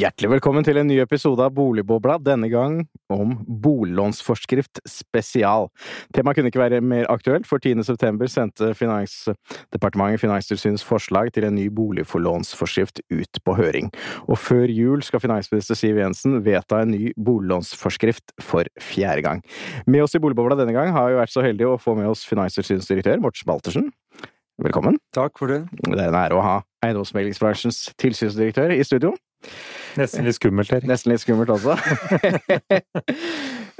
Hjertelig velkommen til en ny episode av Boligbobla, denne gang om boliglånsforskrift spesial. Temaet kunne ikke være mer aktuelt, for 10. september sendte Finansdepartementet Finanstilsynets forslag til en ny boligforlånsforskrift ut på høring. Og før jul skal finansminister Siv Jensen vedta en ny boliglånsforskrift for fjerde gang. Med oss i Boligbobla denne gang har vi vært så heldige å få med oss Finanstilsynsdirektør Morten Baltersen. Velkommen. Takk for det. Det er en ære å ha eiendomsmeglingsbransjens tilsynsdirektør i studio. Nesten litt skummelt her. Nesten litt skummelt også.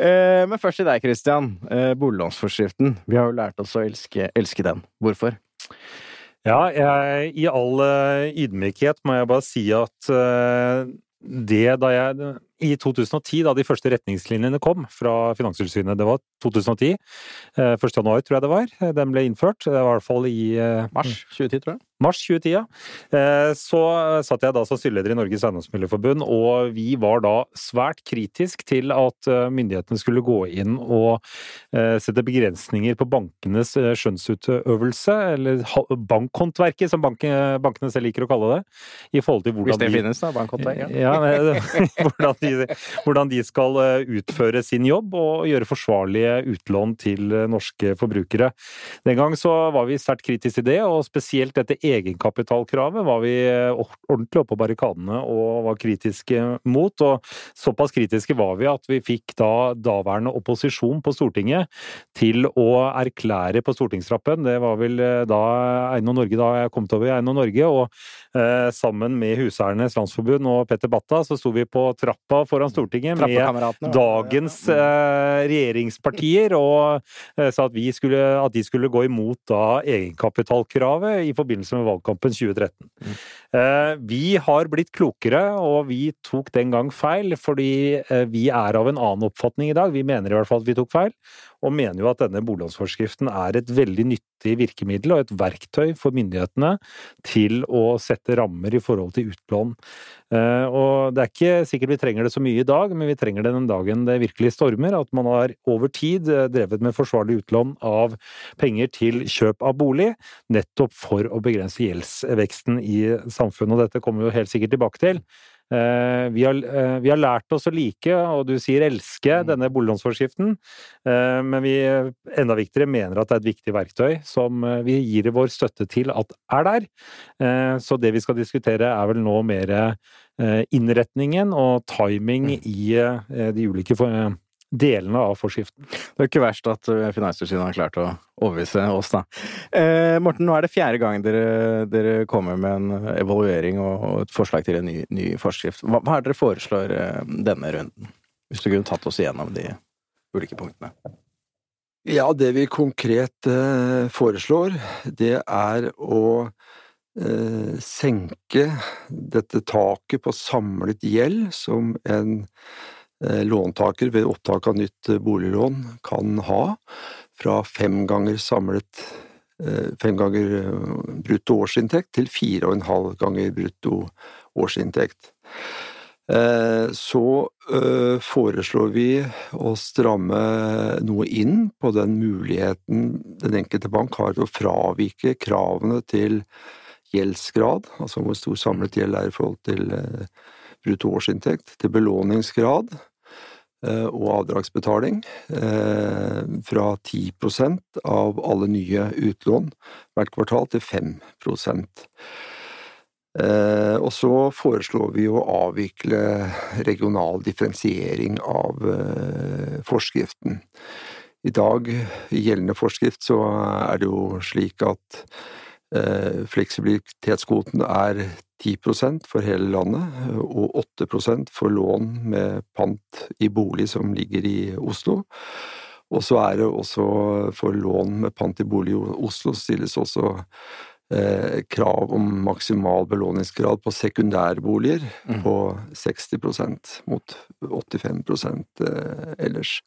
Eh, Men først til deg, Christian. Eh, Boliglånsforskriften. Vi har jo lært oss å elske, elske den. Hvorfor? Ja, jeg, i all eh, ydmykhet må jeg bare si at det da jeg I 2010, da de første retningslinjene kom fra Finanstilsynet, det var 2010, eh, 1. januar tror jeg det var, den ble innført. Det var i hvert fall i Mars 2010, tror jeg. Mars 2010, ja. Eh, Så satt jeg da som styreleder i Norges Eiendomsmiljøforbund, og vi var da svært kritisk til at eh, myndighetene skulle gå inn og eh, sette begrensninger på bankenes skjønnsutøvelse, eller bankkontverket, bankhåndverket, som bankene selv liker å kalle det, i forhold til hvordan Hvis det de finnes, da. bankkontverket. Ja. hvordan, de, hvordan de skal utføre sin jobb og gjøre forsvarlige utlån til norske forbrukere. Den gang så var vi sterkt kritiske til det, og spesielt dette egenkapitalkravet var vi eh, ordentlig oppe på barrikadene og var kritiske mot. Og såpass kritiske var vi at vi fikk da daværende opposisjon på Stortinget til å erklære på stortingstrappen, det var vel eh, da Eiendom Norge, da jeg kom over i Eiendom Norge, og eh, sammen med Huseiernes Landsforbund og Petter Batta, så sto vi på trappa foran Stortinget med dagens eh, regjeringspartier og eh, sa at, vi skulle, at de skulle gå imot da egenkapitalkravet i forbindelse med valgkampen 2013. Eh, vi har blitt klokere, og vi tok den gang feil, fordi eh, vi er av en annen oppfatning i dag. Vi mener i hvert fall at vi tok feil, og mener jo at denne boliglånsforskriften er et veldig nyttig virkemiddel og et verktøy for myndighetene til å sette rammer i forhold til utlån. Eh, Og det er ikke sikkert vi trenger det så mye i dag, men vi trenger det den dagen det virkelig stormer. At man har over tid drevet med forsvarlig utlån av penger til kjøp av bolig, nettopp for å begrense gjeldsveksten i samfunnet. Og dette kommer vi jo helt sikkert tilbake til. Eh, Vi har, eh, vi har lært oss å like, og du sier elske, denne boliglånsforskriften. Eh, Men vi, enda viktigere, mener at det er et viktig verktøy som vi gir vår støtte til at er der. Eh, Så det vi skal diskutere er vel nå mer innretningen og timing i eh, de ulike delene av forskriften. Det er ikke verst at eh, Finanstilsynet har klart å overbevise oss, da. Eh, Morten, nå er det fjerde gang dere, dere kommer med en evaluering og og et forslag til en ny, ny forskrift. Hva, hva er det dere foreslår eh, denne runden? Hvis du kunne tatt oss igjennom de ulike punktene. Ja, det vi konkret eh, foreslår, det er å eh, senke dette taket på samlet gjeld som en eh, låntaker ved opptak av nytt eh, boliglån kan ha, fra fem ganger samlet eh, fem ganger eh, brutto årsinntekt til fire og en halv ganger brutto årsinntekt. Eh, Så eh, foreslår vi å stramme noe inn på den muligheten den enkelte bank har til å fravike kravene til gjeldsgrad, altså hvor stor samlet gjeld er i forhold til eh, brutto årsinntekt, til belåningsgrad eh, og avdragsbetaling, eh, fra 10% av alle nye utlån hvert kvartal til 5 Eh, og så foreslår vi å avvikle regional differensiering av eh, forskriften. I dag, i gjeldende forskrift, så er det jo slik at eh, fleksibilitetskvoten er 10% for hele landet, og 8% for lån med pant i bolig som ligger i Oslo. Og så er det også for lån med pant i bolig i Oslo stilles også eh, krav om maksimal belåningsgrad på sekundærboliger Mm. på 60% mot 85 eh, ellers.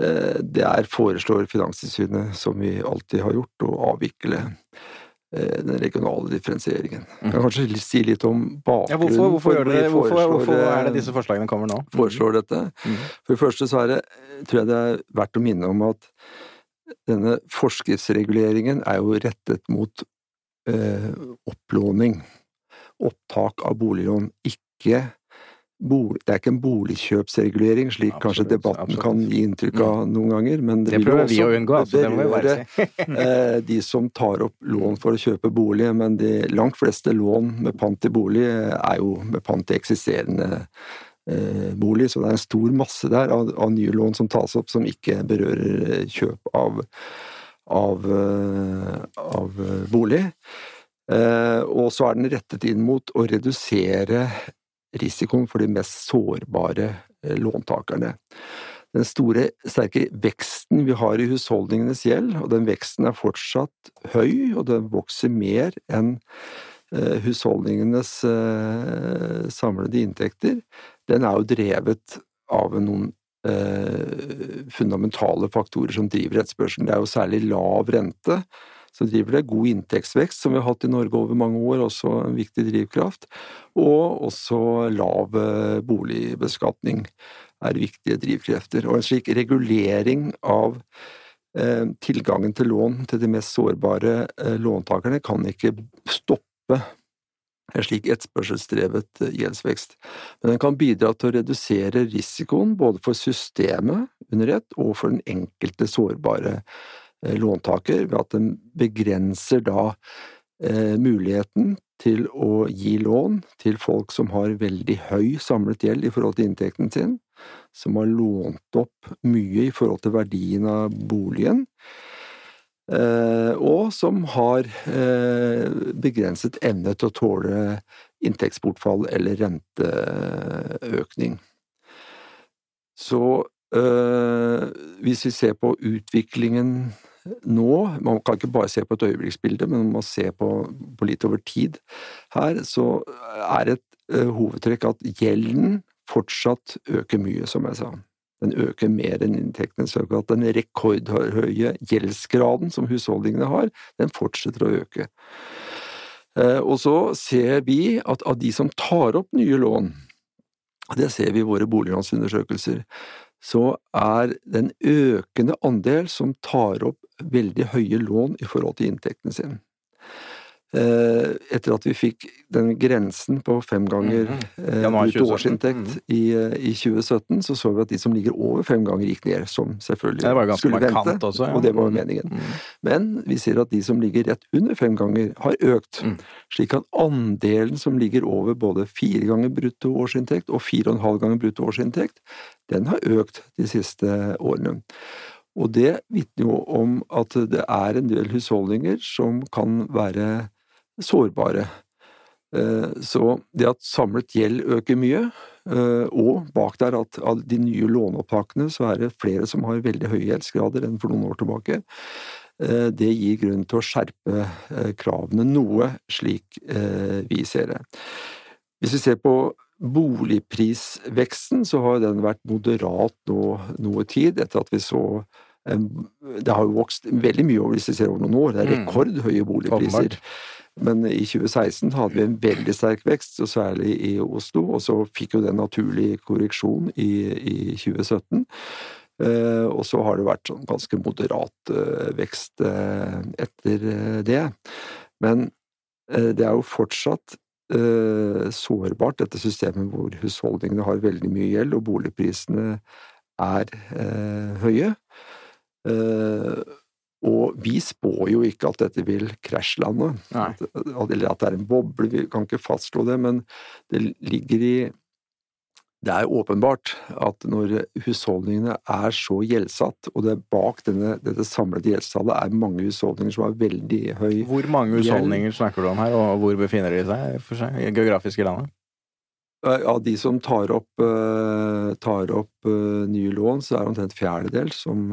Eh, det er foreslår Finanstilsynet, som vi alltid har gjort, å avvikle eh, den regionale differensieringen. Jeg kan kanskje si litt om Ja, bakgrunnen hvorfor, hvorfor, for gjør hvorfor, hvorfor er det eh, disse forslagene kommer nå? foreslår dette. Mhm. For det første så er det, tror jeg det er verdt å minne om at denne forskriftsreguleringen er jo rettet mot eh, opplåning, opptak av boliglån, ikke bolig, Det er ikke en boligkjøpsregulering, slik kanskje debatten absolutt. kan gi inntrykk av noen ganger, men det, Det vil jo prøver vi å unngå, altså, det må vi bare si. eh, de som tar opp lån for å kjøpe bolig, men de langt fleste lån med pant i bolig eh, er jo med pant i eksisterende eh, bolig, så det er en stor masse der av, av nye lån som tas opp som ikke berører kjøp av, av, av bolig. Eh, og så er den rettet inn mot å redusere risikoen for de mest sårbare eh, låntakerne. Den store, sterke veksten vi har i husholdningenes gjeld, og den veksten er fortsatt høy, og den vokser mer enn eh, husholdningenes eh, samlede inntekter, den er jo drevet av noen fundamentale faktorer som driver etterspørselen. Det er jo særlig lav rente som driver det. God inntektsvekst, som vi har hatt i Norge over mange år, også en viktig drivkraft. Og også lav eh, boligbeskatning er viktige drivkrefter. Og en slik regulering av eh, tilgangen til lån til de mest sårbare eh, låntakerne kan ikke stoppe en slik etterspørselsdrevet gjeldsvekst. Men den kan bidra til å redusere risikoen både for systemet under ett og for den enkelte sårbare låntaker, ved at den begrenser da eh, muligheten til å gi lån til folk som har veldig høy samlet gjeld i forhold til inntekten sin, som har lånt opp mye i forhold til verdien av boligen, eh, og som har eh, begrenset evne til å tåle inntektsbortfall eller renteøkning. Så eh, hvis vi ser på utviklingen nå, man kan ikke bare se på et øyeblikksbilde, men man må se på, på litt over tid her, så er et uh, hovedtrekk at gjelden fortsatt øker mye, som jeg sa. Den øker mer enn inntektene, så at den rekordhøye gjeldsgraden som husholdningene har, den fortsetter å øke. Eh, Og så ser vi at av de som tar opp nye lån, det ser vi i våre boliglånsundersøkelser, så er det en økende andel som tar opp veldig høye lån i forhold til inntekten sin. Eh, Etter at vi fikk den grensen på fem ganger Mhm. eh, brutto 2017. årsinntekt Mhm. i, eh, i 2017, så så vi at de som ligger over fem ganger gikk ned, som selvfølgelig Det var skulle vente, også, ja. og det var jo meningen. Mm. Men vi ser at de som ligger rett under fem ganger, har økt, slik at andelen som ligger over både fire ganger brutto årsinntekt og fire og en halv ganger brutto årsinntekt, den har økt de siste årene. Og det vitner jo om at det er en del husholdninger som kan være sårbare. Eh, Så det at samlet gjeld øker mye, eh, og bak der at av de nye låneopptakene så er det flere som har veldig høye gjeldsgrader enn for noen år tilbake, eh, det gir grunn til å skjerpe kravene noe, slik vi ser det. Hvis vi ser på boligprisveksten, så har den vært moderat nå noe tid, etter at vi så Det har jo vokst veldig mye over ser noen år, det er Mm. rekordhøye boligpriser. Men i 2016 hadde vi en veldig sterk vekst, og særlig i Oslo, og så fikk jo det en naturlig korreksjon i, i 2017. Uh, og så har det vært sånn ganske moderat uh, vekst uh, etter eh, det. Men eh, det er jo fortsatt eh, sårbart, dette systemet hvor husholdningene har veldig mye gjeld, og boligprisene er eh, høye. Eh, og vi spår jo ikke at dette vil krasjlande, at, eller at det er en boble, vi kan ikke fastslå det, men det ligger i det er åpenbart at når husholdningene er så gjeldsatt, og det er bak denne, dette samlede gjeldstallet er mange husholdninger som har veldig høy Hvor mange husholdninger snakker du om her, og hvor befinner de seg for seg, geografisk i landet? Av de som tar opp, eh, tar opp eh, nye lån, så er det omtrent fjerdedel som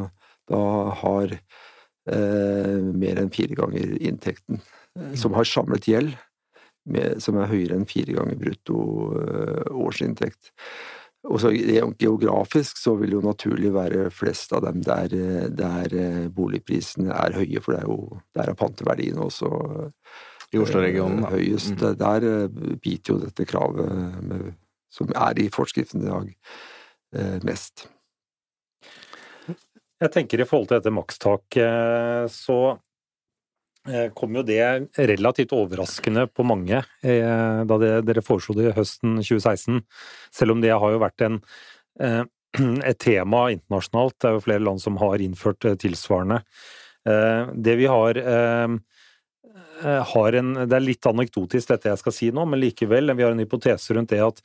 da har eh, mer enn fire ganger inntekten. eh, Som har samlet gjeld med, som er høyere enn fire ganger brutto eh, årsinntekt. og så Geografisk så vil jo naturlig være flest av dem der, der boligprisene er høye, for det er jo der er panteverdiene også I Oslo-regionen, da. høyest. Mm. Der biter jo dette kravet med, som er i forskriften i dag, mest. Jeg tenker i forhold til dette makstaket, så Eh, kom jo det relativt overraskende på mange eh, da dere foreslo det høsten 2016. Selv om det har jo vært en, eh, et tema internasjonalt. Det er jo flere land som har innført tilsvarende. Det vi har har en, Det er litt anekdotisk dette jeg skal si nå, men likevel. Vi har en hypotese rundt det at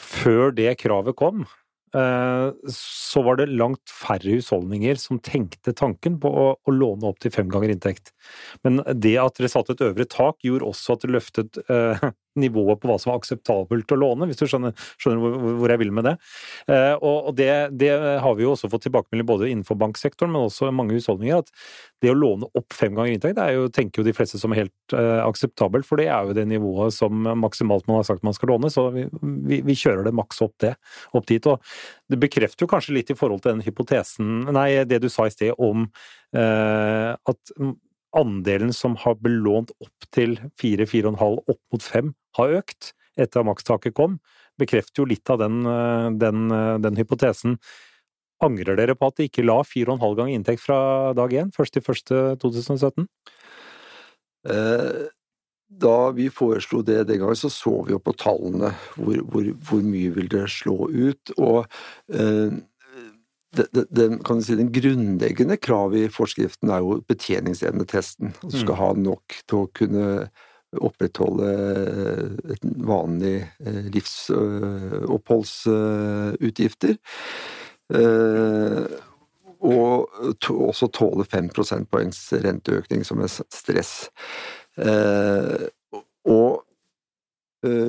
før det kravet kom, Eh, så var det langt færre husholdninger som tenkte tanken på å, å låne opp til fem ganger inntekt. Men det at dere satte et øvre tak, gjorde også at det løftet eh, nivået på hva som var akseptabelt å låne, hvis du skjønner, skjønner hvor, jeg vil med det. Eh, og det, det, har vi jo også fått tilbakemelding både innenfor banksektoren, men også mange husholdninger, at det å låne opp fem ganger inntekt, det er jo, tenker jo de fleste som er helt eh, akseptabelt, for det er jo det nivået som maksimalt man har sagt man skal låne, så vi, vi, vi kjører det maks opp, opp dit. Og det bekrefter jo kanskje litt i forhold til den hypotesen, nei, det du sa i sted om eh, at andelen som har belånt opp til 4-4,5 opp mot 5, har økt etter at makstaket kom, bekrefter jo litt av den, eh, den, eh, den hypotesen. Angrer dere på at de ikke la 4,5 ganger inntekt fra dag én, 1.1.2017? Eh, da vi foreslo det den gangen, så så vi jo på tallene hvor, hvor, hvor mye vil det slå ut. og eh, det, det, det, si, den grunnleggende kravet i forskriften er jo betjeningsevnetesten. At du skal mm. ha nok til å kunne opprettholde et vanlig eh, livsoppholdsutgifter. Eh, og også tåle 5 prosentpoengs renteøkning som er stress. Eh, og Eh,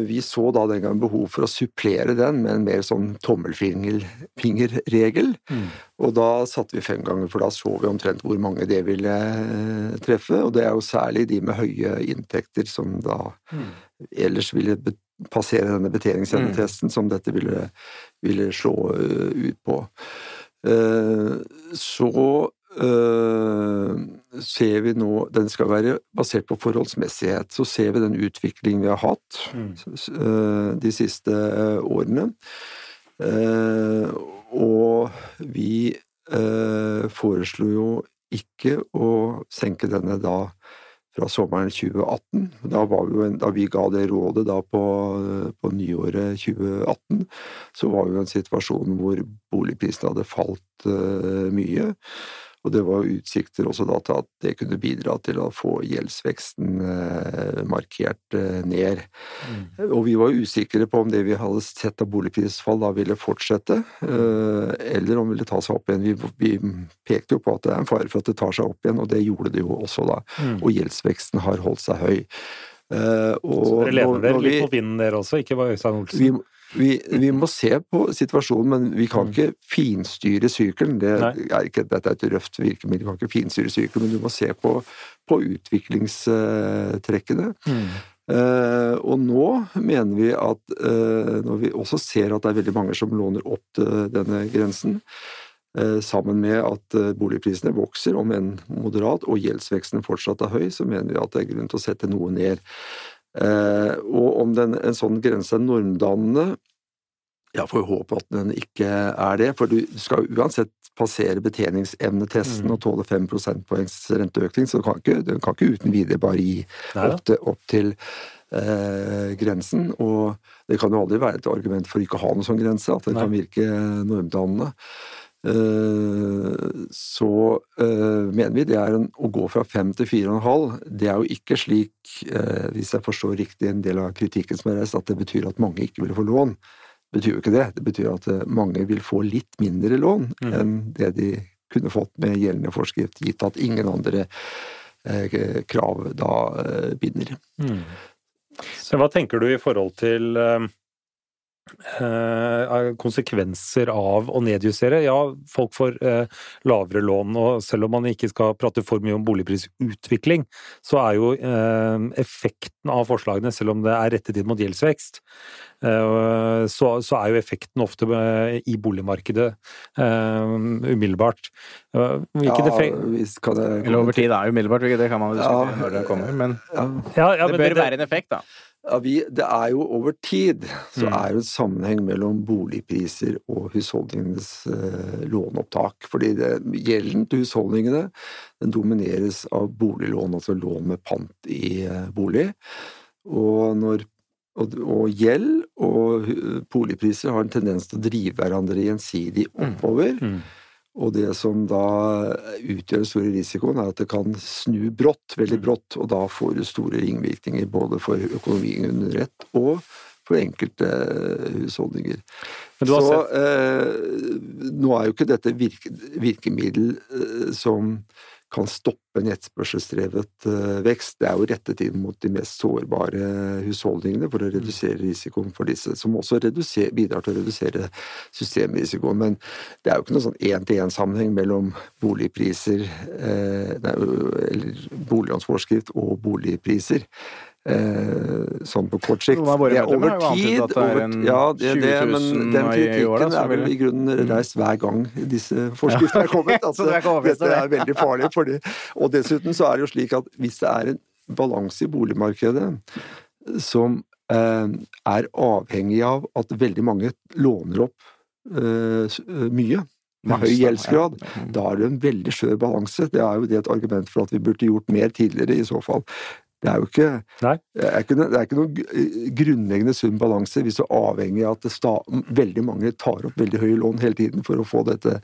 vi så da den gang behov for å supplere den med en mer sånn tommelfingerregel. Mm. Og da satte vi fem ganger, for da så vi omtrent hvor mange det ville eh, treffe. Og det er jo særlig de med høye inntekter som da mm. ellers ville passere denne betjeningsevnetesten, mm. som dette ville, ville slå eh, ut på. Så ser vi nå Den skal være basert på forholdsmessighet. Så ser vi den utviklingen vi har hatt mm. uh, de siste uh, årene. og vi foreslo jo ikke å senke denne da fra sommeren 2018. Da, vi en, da vi ga det rådet da på, på, nyåret 2018, så var vi i en situasjon hvor boligprisene hadde falt mye. Og det var utsikter også da til at det kunne bidra til å få gjeldsveksten eh, markert eh, ned. Mm. Og vi var usikre på om det vi hadde sett av boligprisfall da ville fortsette, eh, eller om det ville ta seg opp igjen. Vi, vi, pekte jo på at det er en fare for at det tar seg opp igjen, og det gjorde det jo også da. Mm. Og gjeldsveksten har holdt seg høy. Uh, så dere lener dere litt på vinden dere også, ikke bare Øystein Olsen? Vi, vi, vi, må se på situasjonen, men vi kan mm. ikke finstyre sykelen. Det er ikke, dette er et røft virkemiddel, vi kan ikke finstyre sykelen, men du må se på, på utviklingstrekkene. Mm. Uh, og nå mener vi at uh, når vi også ser at det er veldig mange som låner opp til denne grensen, uh, sammen med at boligprisene vokser, om enn moderat, og gjeldsveksten fortsatt er høy, så mener vi at det er grunn til å sette noe ned. Eh, og om den, en sånn grense er normdannende, ja, får jo håpe at den ikke er det, for du skal uansett passere betjeningsevnetesten mm. og tåle 5 prosentpoengs renteøkning, så du kan ikke, du kan ikke uten videre bare gi opp til, opp til eh, grensen. Og det kan jo aldri være et argument for ikke å ha noen sånn grense, at den Nei. kan virke normdannende. Eh, så uh, mener vi det er en, å gå fra fem til fire og en halv. Det er jo ikke slik, uh, hvis jeg forstår riktig en del av kritikken som er reist, at det betyr at mange ikke vil få lån. Det betyr jo ikke det. Det betyr at mange vil få litt mindre lån mm. enn det de kunne fått med gjeldende forskrift, gitt at ingen andre krav da binder. Mm. Så hva tenker du i forhold til eh, konsekvenser av å nedjustere. Ja, folk får eh, lavere lån, og selv om man ikke skal prate for mye om boligprisutvikling, så er jo eh, effekten av forslagene, selv om det er rettet inn mot gjeldsvekst, eh, så, så, er jo effekten ofte eh, i boligmarkedet eh, umiddelbart. Hvilken ja, effekt Eller over tid er umiddelbart, det kan man jo diskutere ja, når det kommer, men ja, ja, det bør det, være en effekt, da. Vi, det er jo over tid så mm. er det en sammenheng mellom boligpriser og husholdningenes eh, låneopptak. Fordi det, gjelden til husholdningene den domineres av boliglån, altså lån med pant i eh, bolig. Og, når, og, og, gjeld og boligpriser har en tendens til å drive hverandre gjensidig mm. oppover. Mm. Mm. Og det som da utgjør den store risikoen, er at det kan snu brått, veldig mm. brått, og da får du store ringvirkninger både for økonomien under ett og for enkelte husholdninger. Så eh, nå er jo ikke dette virke, virkemiddel eh, som kan stoppe en etterspørselsdrevet eh, vekst. Det er jo rettet inn mot de mest sårbare husholdningene for å mm. redusere risikoen for disse, som også bidrar til å redusere systemrisikoen. Men det er jo ikke noen sånn én-til-én-sammenheng mellom boligpriser, eh, eller boliglånsforskrift og boligpriser. Eh, sånn på kort sikt. Noen av våre medlemmer har jo antydet at det er en ja, det, 20 000 men den kritikken er vel i grunnen mm. reist hver gang disse forskriftene er kommet. Altså, dette er veldig farlig. for det. Og dessuten så er det jo slik at hvis det er en balanse i boligmarkedet som eh, er avhengig av at veldig mange låner opp eh, mye, med høy gjeldsgrad, da er det en veldig skjør balanse. Det er jo det et argument for at vi burde gjort mer tidligere, i så fall. Det er jo ikke, det er ikke, det er ikke noen grunnleggende sunn balanse hvis du er avhengig av at sta, veldig mange tar opp veldig høye lån hele tiden for å få dette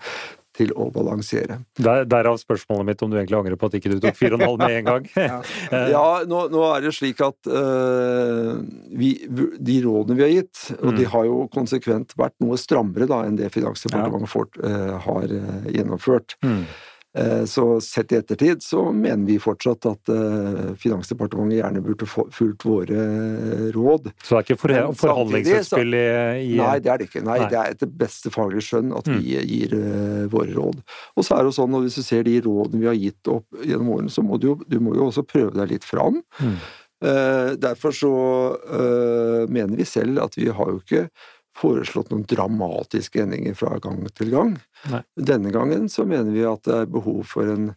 til å balansere. Der, derav spørsmålet mitt om du egentlig angrer på at ikke du tok 4,5 med en gang. ja, nå, nå, er det slik at uh, vi, de rådene vi har gitt, og mm. de har jo konsekvent vært noe strammere da enn det Finansdepartementet ja. uh, har uh, gjennomført. Mm. Eh, så sett i ettertid så mener vi fortsatt at eh, Finansdepartementet gjerne burde fulgt våre eh, råd. Så det er ikke for, forhandlingsutspill i, i, Nei, det er det ikke. Nei, nei. det er etter beste faglige skjønn at vi mm. gir uh, våre råd. Og så er det jo sånn, og hvis du ser de rådene vi har gitt opp gjennom årene, så må du du må jo også prøve deg litt fram. Mm. Uh, derfor så uh, mener vi selv at vi har jo ikke foreslått noen dramatiske endringer fra gang til gang. Nei. Denne gangen så mener vi at det er behov for en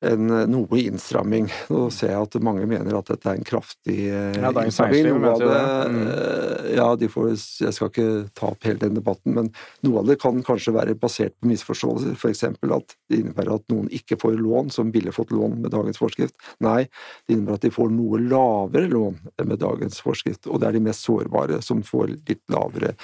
en, eh, noe innstramming. Nå ser jeg at mange mener at dette er en kraftig eh, ja, innstramming. Noe av det, mm. Eh, ja, de får, jeg skal ikke ta opp hele den debatten, men noe av det kan kanskje være basert på misforståelser. F.eks. at det innebærer at noen ikke får lån som ville fått lån med dagens forskrift. Nei, det innebærer at de får noe lavere lån med dagens forskrift, og det er de mest sårbare som får litt lavere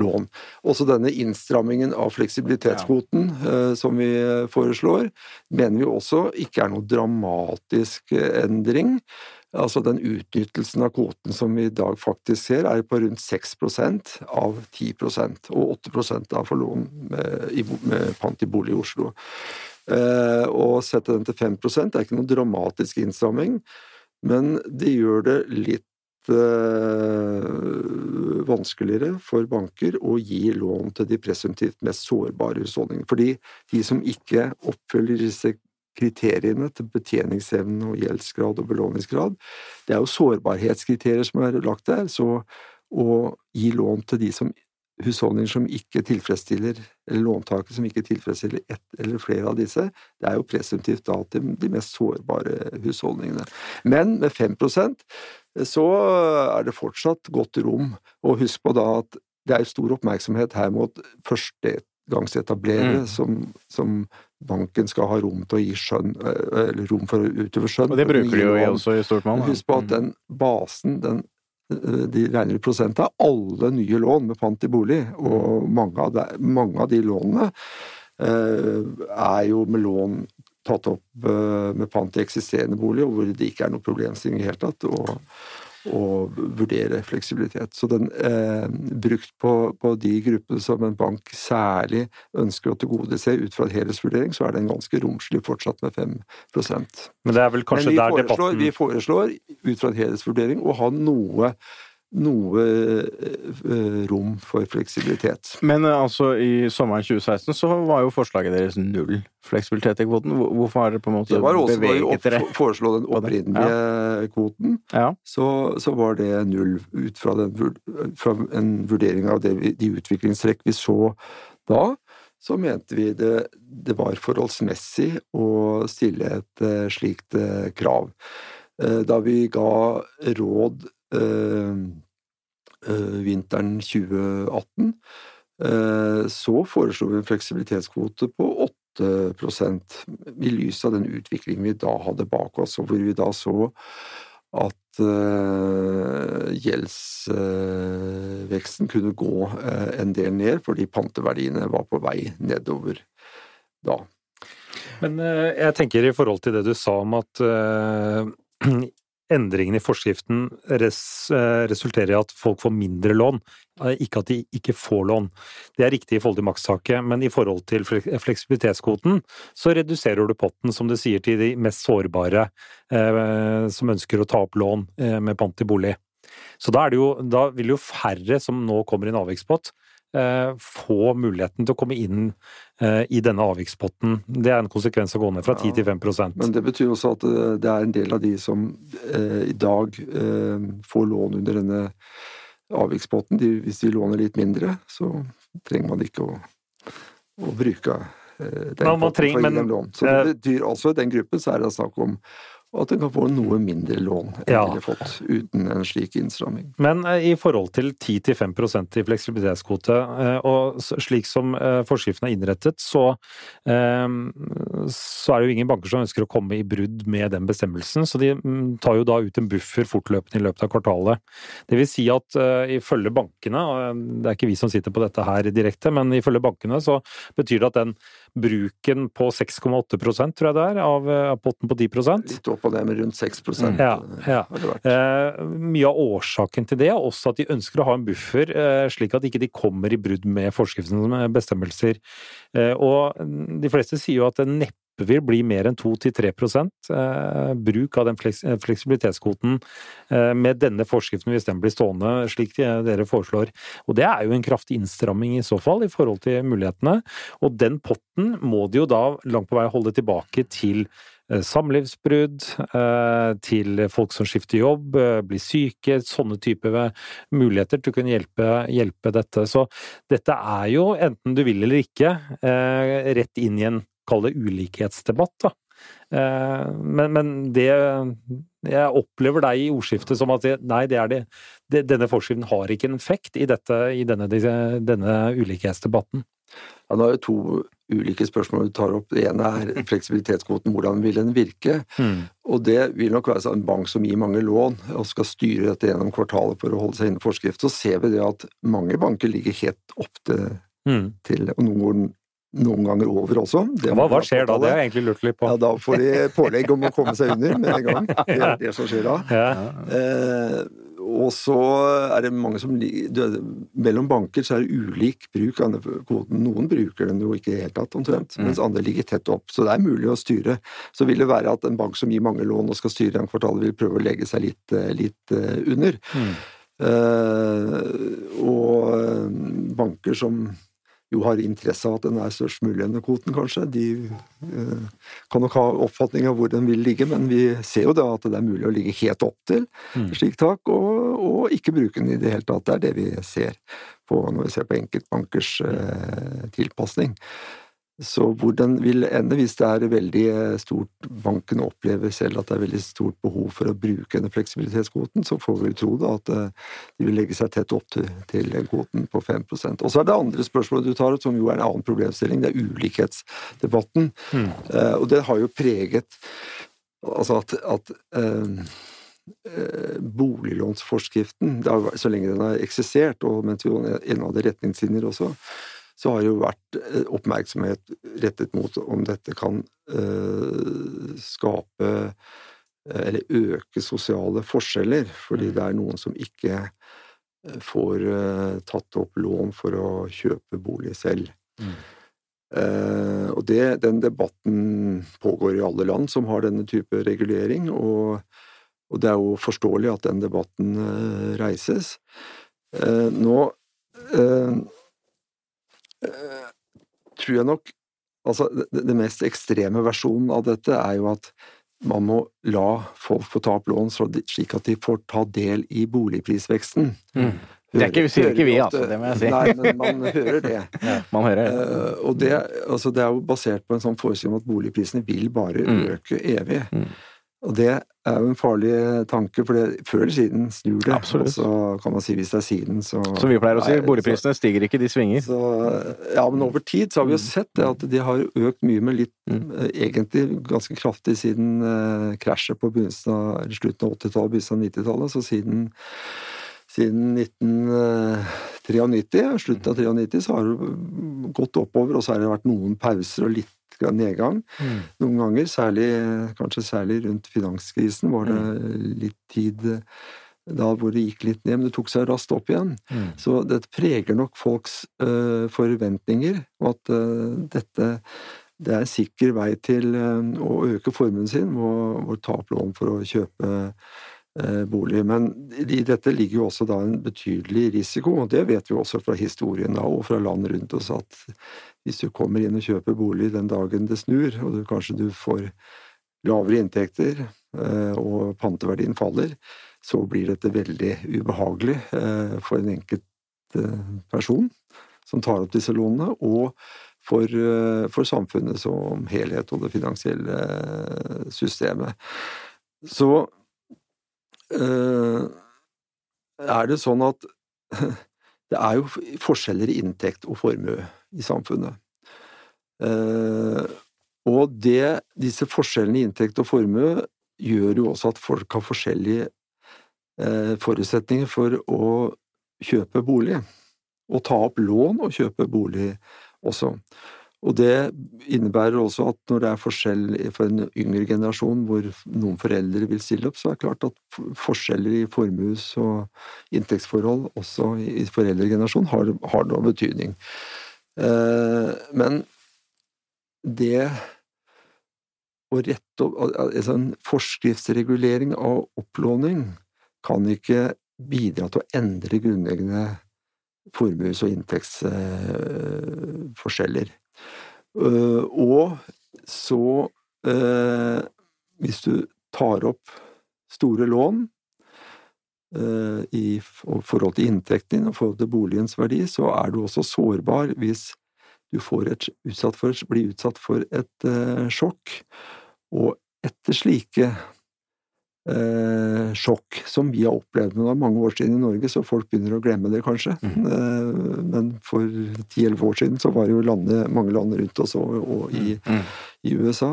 lån. Også denne innstrammingen av fleksibilitetskvoten ja. som vi foreslår, mener vi også ikke er noe dramatisk eh, endring. Altså Den utnyttelsen av kvoten som vi i dag faktisk ser, er på rundt 6 av 10 og 8 av for lån med, med pant i bolig i Oslo. Eh, å sette den til 5% er ikke noen dramatisk innstramming, men det gjør det litt eh, vanskeligere for banker å gi lån til de presumptivt mest sårbare husholdningene. Fordi de som ikke oppfyller disse kriteriene til betjeningsevne og gjeldsgrad og belåningsgrad. Det er jo sårbarhetskriterier som er lagt der, så å gi lån til de som husholdninger som ikke tilfredsstiller, eller låntakere som ikke tilfredsstiller ett eller flere av disse, det er jo presumptivt da til de mest sårbare husholdningene. Men med 5% så er det fortsatt godt rom. Og husk på da at det er stor oppmerksomhet her mot førstegangsetablerere mm. som, som banken skal ha rom til å gi skjønn, eh, eller rom for å utøve skjønn. Og det bruker de jo også i stort monn. Husk på at mm. den basen, den, eh, de regner i prosent av alle nye lån med pant i bolig, og mange av de, mange av de lånene eh, er jo med lån tatt opp med pant i eksisterende bolig, og hvor det ikke er noe problemstilling i det hele tatt. og å vurdere fleksibilitet. Så den eh, brukt på, på, de gruppene som en bank særlig ønsker å tilgodese ut fra en helhetsvurdering, så er den ganske romslig fortsatt med 5% Men det er vel kanskje der debatten Vi foreslår ut fra en helhetsvurdering å ha noe noe eh, rom for fleksibilitet. Men eh, altså, i sommeren 2016 så var jo forslaget deres null fleksibilitet i kvoten. Hvorfor har dere på en måte beveget dere? Det var også da vi foreslo den opprinnelige ja. kvoten, Ja. så, så var det null ut fra, den, fra en vurdering av det, de utviklingstrekk vi så da. Så mente vi det, det var forholdsmessig å stille et eh, slikt krav. Da vi ga råd vinteren 2018, eh, så foreslo vi en fleksibilitetskvote på 8 i lys av den utviklingen vi da hadde bak oss, og hvor vi da så at uh, gjeldsveksten kunne gå eh, en del ned, fordi panteverdiene var på vei nedover da. Men eh, jeg tenker i forhold til det du sa om at eh, endringene i forskriften res, eh, resulterer i at folk får mindre lån, eh, ikke at de ikke får lån. Det er riktig i forhold til makstaket, men i forhold til flek- fleksibilitetskvoten så reduserer du potten, som du sier, til de mest sårbare eh, som ønsker å ta opp lån eh, med pant i bolig. Så da, jo, da vil jo færre som nå kommer i en avvikspott, få muligheten til å komme inn eh, i denne avvikspotten. Det er en konsekvens av å gå ned fra 10 til 5% Men det betyr også at eh, det er en del av de som eh, i dag eh, får lån under denne avvikspotten. De, hvis de låner litt mindre, så trenger man ikke å, å bruke eh, den potten for å gi dem lån. Så det betyr altså i den gruppen så er det snakk om at en kan få noe mindre lån enn Ja. ville fått uten en slik innstramming. Men eh, i forhold til 10-5% i fleksibilitetskvote, eh, og slik som eh, forskriften er innrettet, så, så er det jo ingen banker som ønsker å komme i brudd med den bestemmelsen, så de mm, tar jo da ut en buffer fortløpende i løpet av kvartalet. Det vil si at ifølge bankene, og det er ikke vi som sitter på dette her direkte, men ifølge bankene så betyr det at den bruken på 6,8 prosent tror jeg det er, av, eh, av potten på 10% Litt opp og det med rundt 6 prosent. Ja, ja. vært. Eh, mye av årsaken til det er også at de ønsker å ha en buffer, eh, slik at ikke de kommer i brudd med forskriftens bestemmelser. Eh, og de fleste sier jo at det neppe vil bli mer enn 2-3 eh, bruk av den fleks fleksibilitetskvoten eh, med denne forskriften hvis den blir stående slik dere foreslår. Og det er jo en kraftig innstramming i så fall i forhold til mulighetene. Og den potten må de jo da langt på vei holde tilbake til eh, samlivsbrudd, til folk som skifter jobb, blir syke, sånne typer muligheter til å kunne hjelpe, hjelpe dette. Så dette er jo, enten du vil eller ikke, rett inn i en, kall det ulikhetsdebatt, da. Eh, Men, men det Jeg opplever deg i ordskiftet som at det, nei, det er det, det Denne forskriften har ikke en effekt i, dette, i denne, denne ulikhetsdebatten. Ja, nå er det to ulike spørsmål du tar opp. Det ene er fleksibilitetskvoten, hvordan vil den virke? Og det vil nok være sånn en bank som gir mange lån og skal styre dette gjennom kvartalet for å holde seg innen forskrift. Så ser vi det at mange banker ligger helt opp til, Mm. til og noen, går noen ganger over også. Hva, hva skjer da? Det er har jeg egentlig lurt litt på. Ja, da får de pålegg om å komme seg under med en gang. Det er det som skjer da. Ja. Eh, og så er det mange som du- Mellom banker så er det ulik bruk av denne kvoten. Noen bruker den jo ikke i det hele tatt, omtrent, mens andre ligger tett opp. Så det er mulig å styre. Så vil det være at en bank som gir mange lån og skal styre en kvartal, vil prøve å legge seg litt, eh, litt eh, under. Mm. Eh, og eh, banker som jo har interesse av at den er størst mulig under kvoten, kanskje. De eh, kan nok ha oppfatning av hvor den vil ligge, men vi ser jo da at det er mulig å ligge helt opp til Mm. slik tak, og, og ikke bruke den i det hele tatt. Det er det vi ser på når vi ser på enkeltbankers eh, tilpasning. Så hvor den vil ende, hvis det er veldig eh, stort Banken opplever selv at det er veldig stort behov for å bruke denne fleksibilitetskvoten, så får vi tro da at eh, de vil legge seg tett opp til, til kvoten på 5 Og så er det andre spørsmålet du tar opp, som jo er en annen problemstilling, det er ulikhetsdebatten. Mm. Eh, og det har jo preget altså at, at eh, eh, boliglånsforskriften, så lenge den har eksistert, og mens vi hadde retningslinjer også, så har det jo vært eh, oppmerksomhet rettet mot om dette kan eh, skape eh, eller øke sosiale forskjeller, fordi det er noen som ikke får eh, tatt opp lån for å kjøpe bolig selv. Mm. Eh, og det, den debatten pågår i alle land som har denne type regulering, og Og det er jo forståelig at den debatten eh, reises. Eh, nå tror jeg nok Altså, det, det mest ekstreme versjonen av dette er jo at man må la folk få ta opp lån slik at de får ta del i boligprisveksten. Mm. Det er ikke, sier ikke vi, altså. Det må jeg si. Nei, men man hører det. Ja, man hører det. Uh, og det, altså, det, er jo basert på en sånn forestilling om at boligprisene vil bare Mm. øke evig. Mm. Og det er jo en farlig tanke, for det, før eller siden snur det. Absolutt. Og så kan man si hvis det er siden, så Som vi pleier å si, boligprisene stiger ikke, de svinger. Så, ja, men over tid så har vi jo sett det at de har økt mye, men litt Mm. eh, egentlig ganske kraftig siden eh, krasjet på av, slutten av 80-tallet, begynnelsen av 90-tallet. Så siden, siden 1993, slutten av 93, så har det gått oppover, og så har det vært noen pauser og litt grann nedgang. Mm. Noen ganger, særlig, kanskje særlig rundt finanskrisen, var det litt tid da hvor det gikk litt ned, men det tok seg raskt opp igjen. Mm. Så dette preger nok folks uh, forventninger, og at uh, dette det er en sikker vei til uh, å øke formuen sin og, og ta opp lån for å kjøpe bolig. Men i dette ligger jo også da en betydelig risiko, og det vet vi også fra historien da, og fra land rundt oss, at hvis du kommer inn og kjøper bolig den dagen det snur, og du, kanskje du får lavere inntekter, øh, og panteverdien faller, så blir dette veldig ubehagelig eh, for en enkelt eh, person som tar opp disse lånene, og for, eh, for samfunnet som helhet og det finansielle eh, systemet. Så eh, er det sånn at det er jo forskjeller i inntekt og formue i samfunnet. Eh, og det, disse forskjellene i inntekt og formue gjør jo også at folk har forskjellige eh, forutsetninger for å kjøpe bolig. Og ta opp lån og kjøpe bolig også. Og det innebærer også at når det er forskjell for en yngre generasjon hvor noen foreldre vil stille opp, så er det klart at forskjeller i formues- og inntektsforhold også i foreldregenerasjonen har, har noe betydning. Eh, men det å rette opp altså En forskriftsregulering av opplåning kan ikke bidra til å endre grunnleggende formues- og inntektsforskjeller. Eh, Og så, eh, hvis du tar opp store lån eh, i forhold til inntekten din og forhold til boligens verdi, så er du også sårbar hvis du et, utsatt for, blir utsatt for et sjokk. Og etter slike eh, sjokk som vi har opplevd. Men det er mange år siden i Norge, så folk begynner å glemme det, kanskje. Eh, men for ti-elleve år siden så var det jo landet, mange land rundt oss og, og i, Mm. i USA,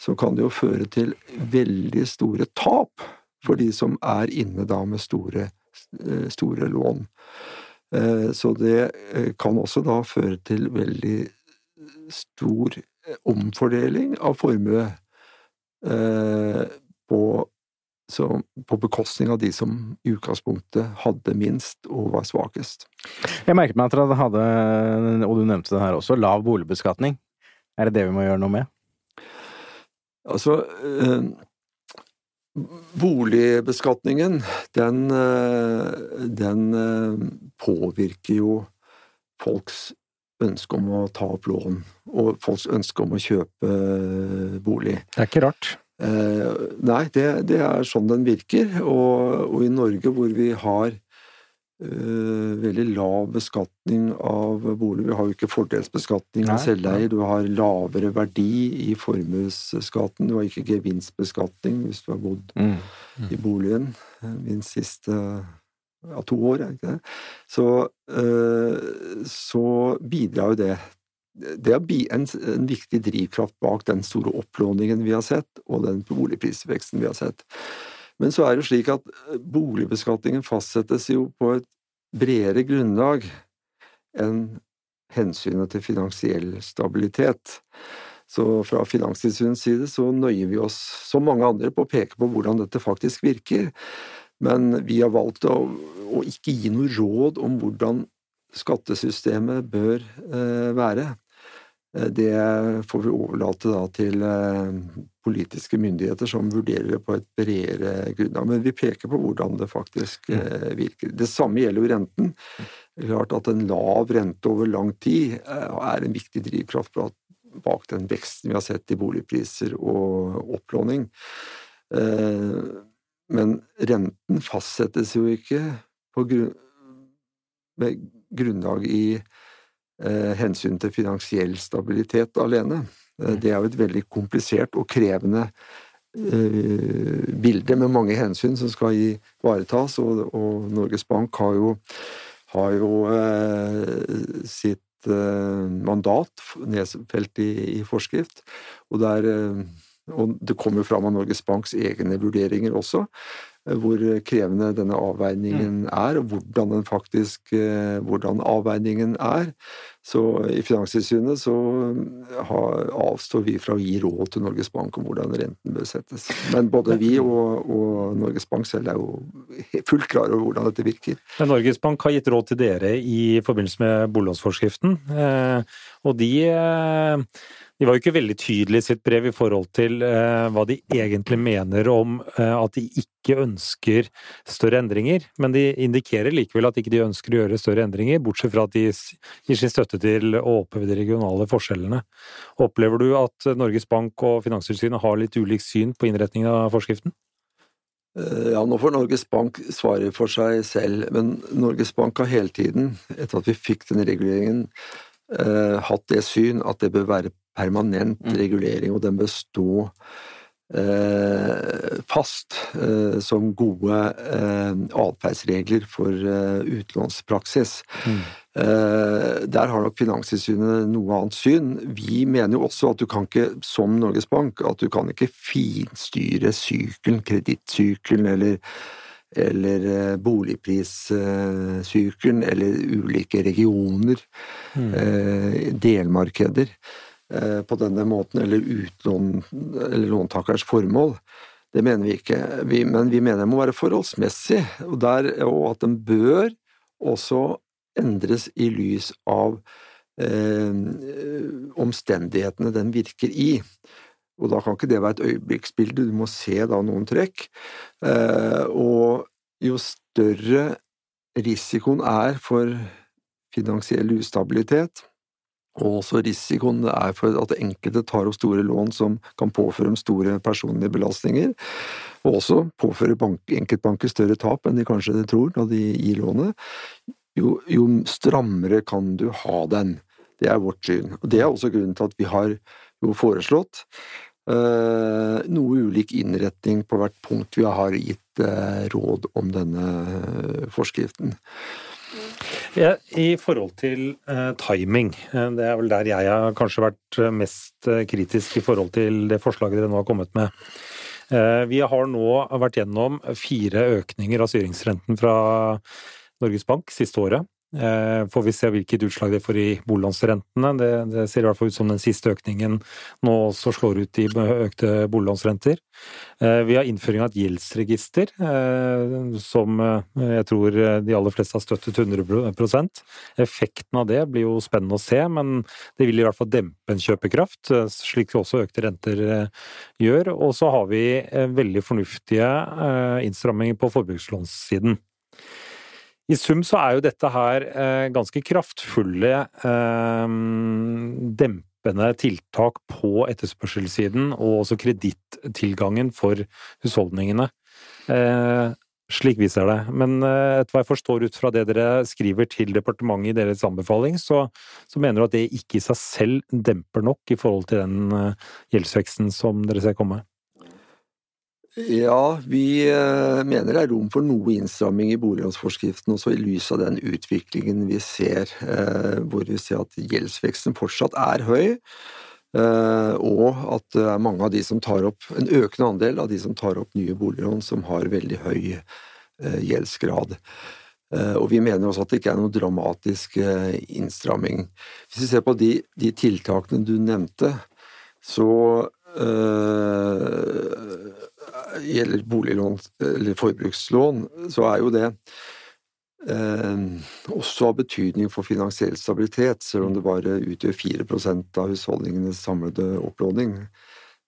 så kan det jo føre til veldig store tap for de som er inne da med store, eh, store lån. Eh, Så det eh, kan også da føre til veldig stor omfordeling av formue på, så, på bekostning av de som i utgangspunktet hadde minst og var svakest. Jeg merket meg at dere hadde, og du nevnte det her også, lav boligbeskatning. Er det det vi må gjøre noe med? Altså eh, Boligbeskatningen, den, eh, den eh, påvirker jo folks ønske om å ta opp lån, og folks ønske om å kjøpe eh, bolig. Det er ikke rart. Eh, nei, det, det er sånn den virker, og, og i Norge hvor vi har eh, veldig lav beskatning av bolig, vi har jo ikke fordelsbeskatning av selveier, du har lavere verdi i formuesskatten, du har ikke gevinstbeskatning hvis du har bodd Mm. i boligen eh, minst siste ja, to år? Så, eh, så bidrar jo det Det er en, en viktig drivkraft bak den store opplåningen vi har sett, og den boligprisveksten vi har sett. Men så er det slik at eh, boligbeskatningen fastsettes jo på et bredere grunnlag enn hensynet til finansiell stabilitet. Så fra Finanstilsynets side så nøyer vi oss, som mange andre, på å peke på hvordan dette faktisk virker. Men vi har valgt å, å ikke gi noe råd om hvordan skattesystemet bør eh, være. Eh, det får vi overlate da til politiske myndigheter som vurderer det på et bredere grunnlag. Men vi peker på hvordan det faktisk virker. Det samme gjelder jo renten. Klart at en lav rente over lang tid er en viktig drivkraft bak den veksten vi har sett i boligpriser og opplåning. Men renten fastsettes jo ikke på grunn, med grunnlag i eh, hensyn til finansiell stabilitet alene. Eh, mm. Det er jo et veldig komplisert og krevende eh, bilde med mange hensyn som skal ivaretas, og, og Norges Bank har jo, har jo eh, sitt eh, mandat nedfelt i, i, forskrift, og der eh, og det kommer fram av Norges Banks egne vurderinger også, hvor krevende denne avveiningen mm. er, og hvordan den faktisk eh, hvordan avveiningen er. Så i Finanstilsynet så eh, avstår vi fra å gi råd til Norges Bank om hvordan renten bør settes. Men både vi og, og Norges Bank selv er jo fullt klar over hvordan dette virker. Men Norges Bank har gitt råd til dere i forbindelse med boliglånsforskriften, og de de var jo ikke veldig tydelige i sitt brev i forhold til eh, hva de egentlig mener om eh, at de ikke ønsker større endringer, men de indikerer likevel at ikke de ønsker å gjøre større endringer, bortsett fra at de gir sin støtte til å oppheve de regionale forskjellene. Opplever du at Norges Bank og Finanstilsynet har litt ulikt syn på innretningen av forskriften? Eh, ja, nå får Norges Bank svare for seg selv, men Norges Bank har hele tiden, etter at vi fikk denne reguleringen, eh, hatt det syn at det bør være permanent mm. regulering, og den bør stå eh, fast eh, som gode eh, atferdsregler for eh, utlånspraksis. Mm. Eh, der har nok Finanstilsynet noe annet syn. Vi mener jo også at du kan ikke, som Norges Bank, at du kan ikke finstyre sykelen, kredittsykelen eller eller eh, boligprissykelen, eller ulike regioner, mm. delmarkeder. Eh, på denne måten, eller utlån, eller låntakers formål. Det mener vi ikke, vi, men vi mener det må være forholdsmessig, og, der, og at den bør også endres i lys av eh, omstendighetene den virker i. Og da kan ikke det være et øyeblikksbilde, du må se da noen trekk. Eh, og jo større risikoen er for finansiell ustabilitet, og også risikoen det er for at enkelte tar opp store lån som kan påføre dem store personlige belastninger, og også påføre bank, enkeltbanker større tap enn de kanskje tror når de gir lånet, jo, jo, strammere kan du ha den. Det er vårt syn. Og Det er også grunnen til at vi har foreslått eh, noe ulik innretning på hvert punkt vi har gitt eh, råd om denne forskriften. Ja, I forhold til uh, timing, uh, det er vel der jeg har kanskje vært uh, mest kritisk i forhold til det forslaget dere nå har kommet med. Vi har nå vært gjennom fire økninger av styringsrenten fra Norges Bank siste året. Eh, får vi se hvilket utslag det får i boliglånsrentene. Det, det, ser i hvert fall ut som den siste økningen nå også slår ut i økte boliglånsrenter. Eh, vi har innføring av et gjeldsregister, eh, som jeg tror de aller fleste har støttet 100% Effekten av det blir jo spennende å se, men det vil i hvert fall dempe en kjøpekraft, slik også økte renter gjør. Og så har vi veldig fornuftige innstramminger på forbrukslånssiden. I sum så er jo dette her eh, ganske kraftfulle eh, dempende tiltak på etterspørselssiden, og også kredittilgangen for husholdningene. Eh, slik vi ser det. Men eh, etter hva jeg forstår ut fra det dere skriver til departementet i deres anbefaling, så, så mener du at det ikke i seg selv demper nok i forhold til den eh, gjeldsveksten som dere ser komme? Ja, vi eh, mener det er rom for noe innstramming i boliglånsforskriften, også i lys av den utviklingen vi ser, eh, hvor vi ser at gjeldsveksten fortsatt er høy, eh, og at det er mange av de som tar opp, en økende andel av de som tar opp nye boliglån, som har veldig høy gjeldsgrad. Og vi mener også at det ikke er noe dramatisk innstramming. Hvis vi ser på de, de tiltakene du nevnte, så øh, gjelder boliglån eller forbrukslån, så er jo det eh, også av betydning for finansiell stabilitet, selv om det bare utgjør 4 av husholdningenes samlede opplåning.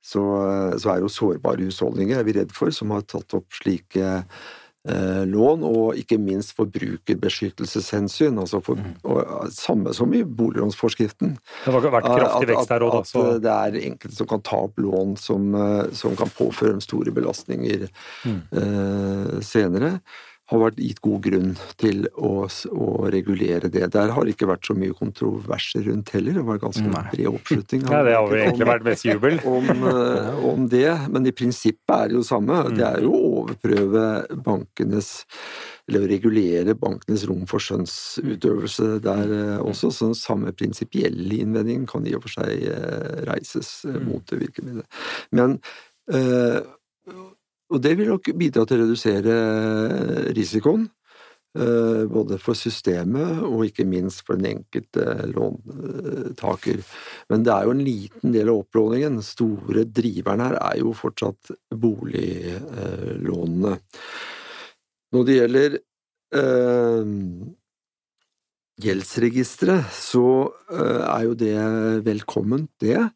Så, eh, så er jo sårbare husholdninger, er vi redd for, som har tatt opp slike lån, og ikke minst forbrukerbeskyttelseshensyn. altså for, mm. og, Samme som i boliglånsforskriften. Det har vært kraftig vekst her òg, da. Så. At det er enkelte som kan ta opp lån som, eh, som kan påføre dem store belastninger mm. eh, senere har vært gitt god grunn til å, å, regulere det. Der har det ikke vært så mye kontroverser rundt heller. Det var ganske bred oppslutning. Ja, det har egentlig vært mest jubel. Om, eh, om, det, men i prinsippet er det jo samme. Det er jo å overprøve bankenes eller å regulere bankenes rom for skjønnsutøvelse der eh, også. Så den samme prinsipielle innvendingen kan i og for seg eh, reises mot det virkemidlet. Men og det vil nok bidra til å redusere risikoen, eh, både for systemet og ikke minst for den enkelte låntaker. Men det er jo en liten del av opplåningen. Den store driveren her er jo fortsatt boliglånene. Når det gjelder eh, gjeldsregisteret, så eh, er jo det velkomment, det.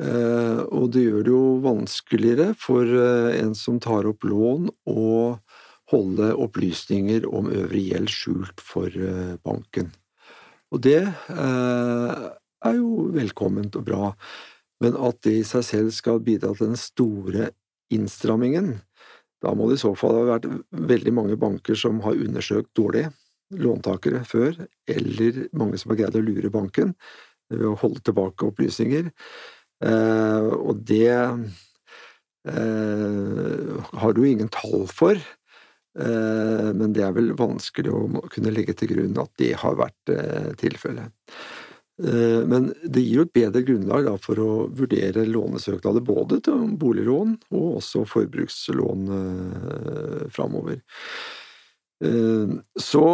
Eh, og det gjør det jo vanskeligere for eh, en som tar opp lån, å holde opplysninger om øvrig gjeld skjult for eh, banken. Og det er jo velkomment og bra, men at det i seg selv skal bidra til den store innstrammingen, da må det i så fall ha vært veldig mange banker som har undersøkt dårlig låntakere før, eller mange som har greid å lure banken ved å holde tilbake opplysninger. Eh, og det eh, har du ingen tall for, eh, men det er vel vanskelig å kunne legge til grunn at det har vært tilfellet. Men det gir jo et bedre grunnlag for å vurdere lånesøknader både til boliglån og også forbrukslån framover. Så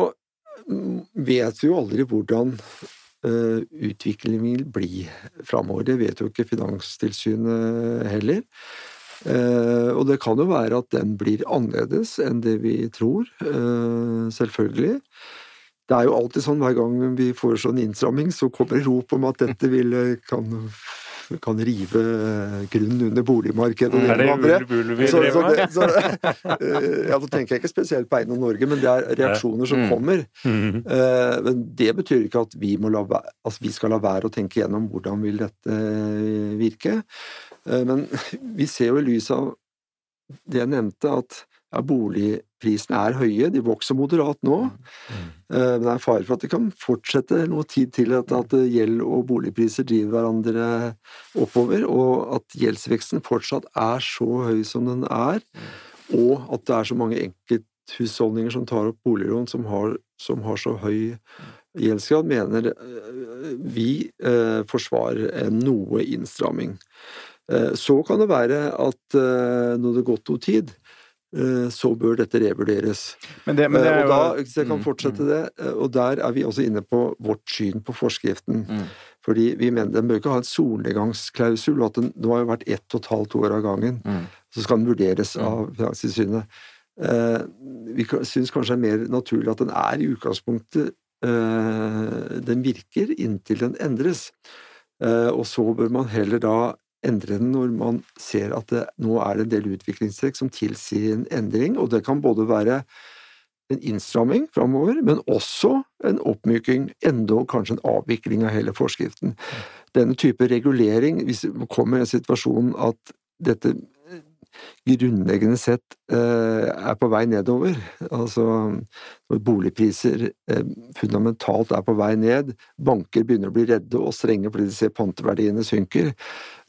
vet vi jo aldri hvordan utviklingen vil bli framover. Det vet jo ikke Finanstilsynet heller. Eh, og det kan jo være at den blir annerledes enn det vi tror, eh, selvfølgelig. Det er jo alltid sånn hver gang vi foreslår en innstramming, så kommer rop om at dette vil, kan kan rive grunnen under boligmarkedet og det. Så, så, det, så, eh, ja, da tenker jeg ikke spesielt på Eiendom Norge, men det er reaksjoner som mm. kommer. Mm. Eh, men det betyr ikke at vi, la, altså vi, skal la være å tenke gjennom hvordan vil dette virke. Eh, men vi ser jo i lys av det jeg nevnte, at ja, boligprisene er høye, de vokser moderat nå. Mm. Eh, men det er fare for at det kan fortsette noe tid til at, at gjeld og boligpriser driver hverandre oppover, og at gjeldsveksten fortsatt er så høy som den er, og at det er så mange enkelthusholdninger som tar opp boliglån som har, som har så høy gjeldsgrad, mener eh, vi eh, forsvarer en noe innstramming. Eh, så kan det være at når det har gått noe tid, så bør dette revurderes. Men det, men det jo... og da, hvis jeg kan mm, fortsette mm. det, eh, og der er vi også inne på vårt syn på forskriften. Mm. Fordi vi mener den bør ikke ha en solnedgangsklausul, at den nå har jo vært ett og et halvt år av gangen. Mm. Så skal den vurderes mm. av Finanstilsynet. Vi syns kanskje det er mer naturlig at den er i utgangspunktet Den virker inntil den endres. Og så bør man heller da endre den når man ser at det, nå er det en del utviklingstrekk som tilsier en endring, og det kan både være en innstramming framover, men også en oppmyking, enda kanskje en avvikling av hele forskriften. Denne type regulering, hvis det kommer i en situasjon at dette grunnleggende sett eh, er på vei nedover, altså når boligpriser eh, fundamentalt er på vei ned, banker begynner å bli redde og strenge fordi de ser panteverdiene synker,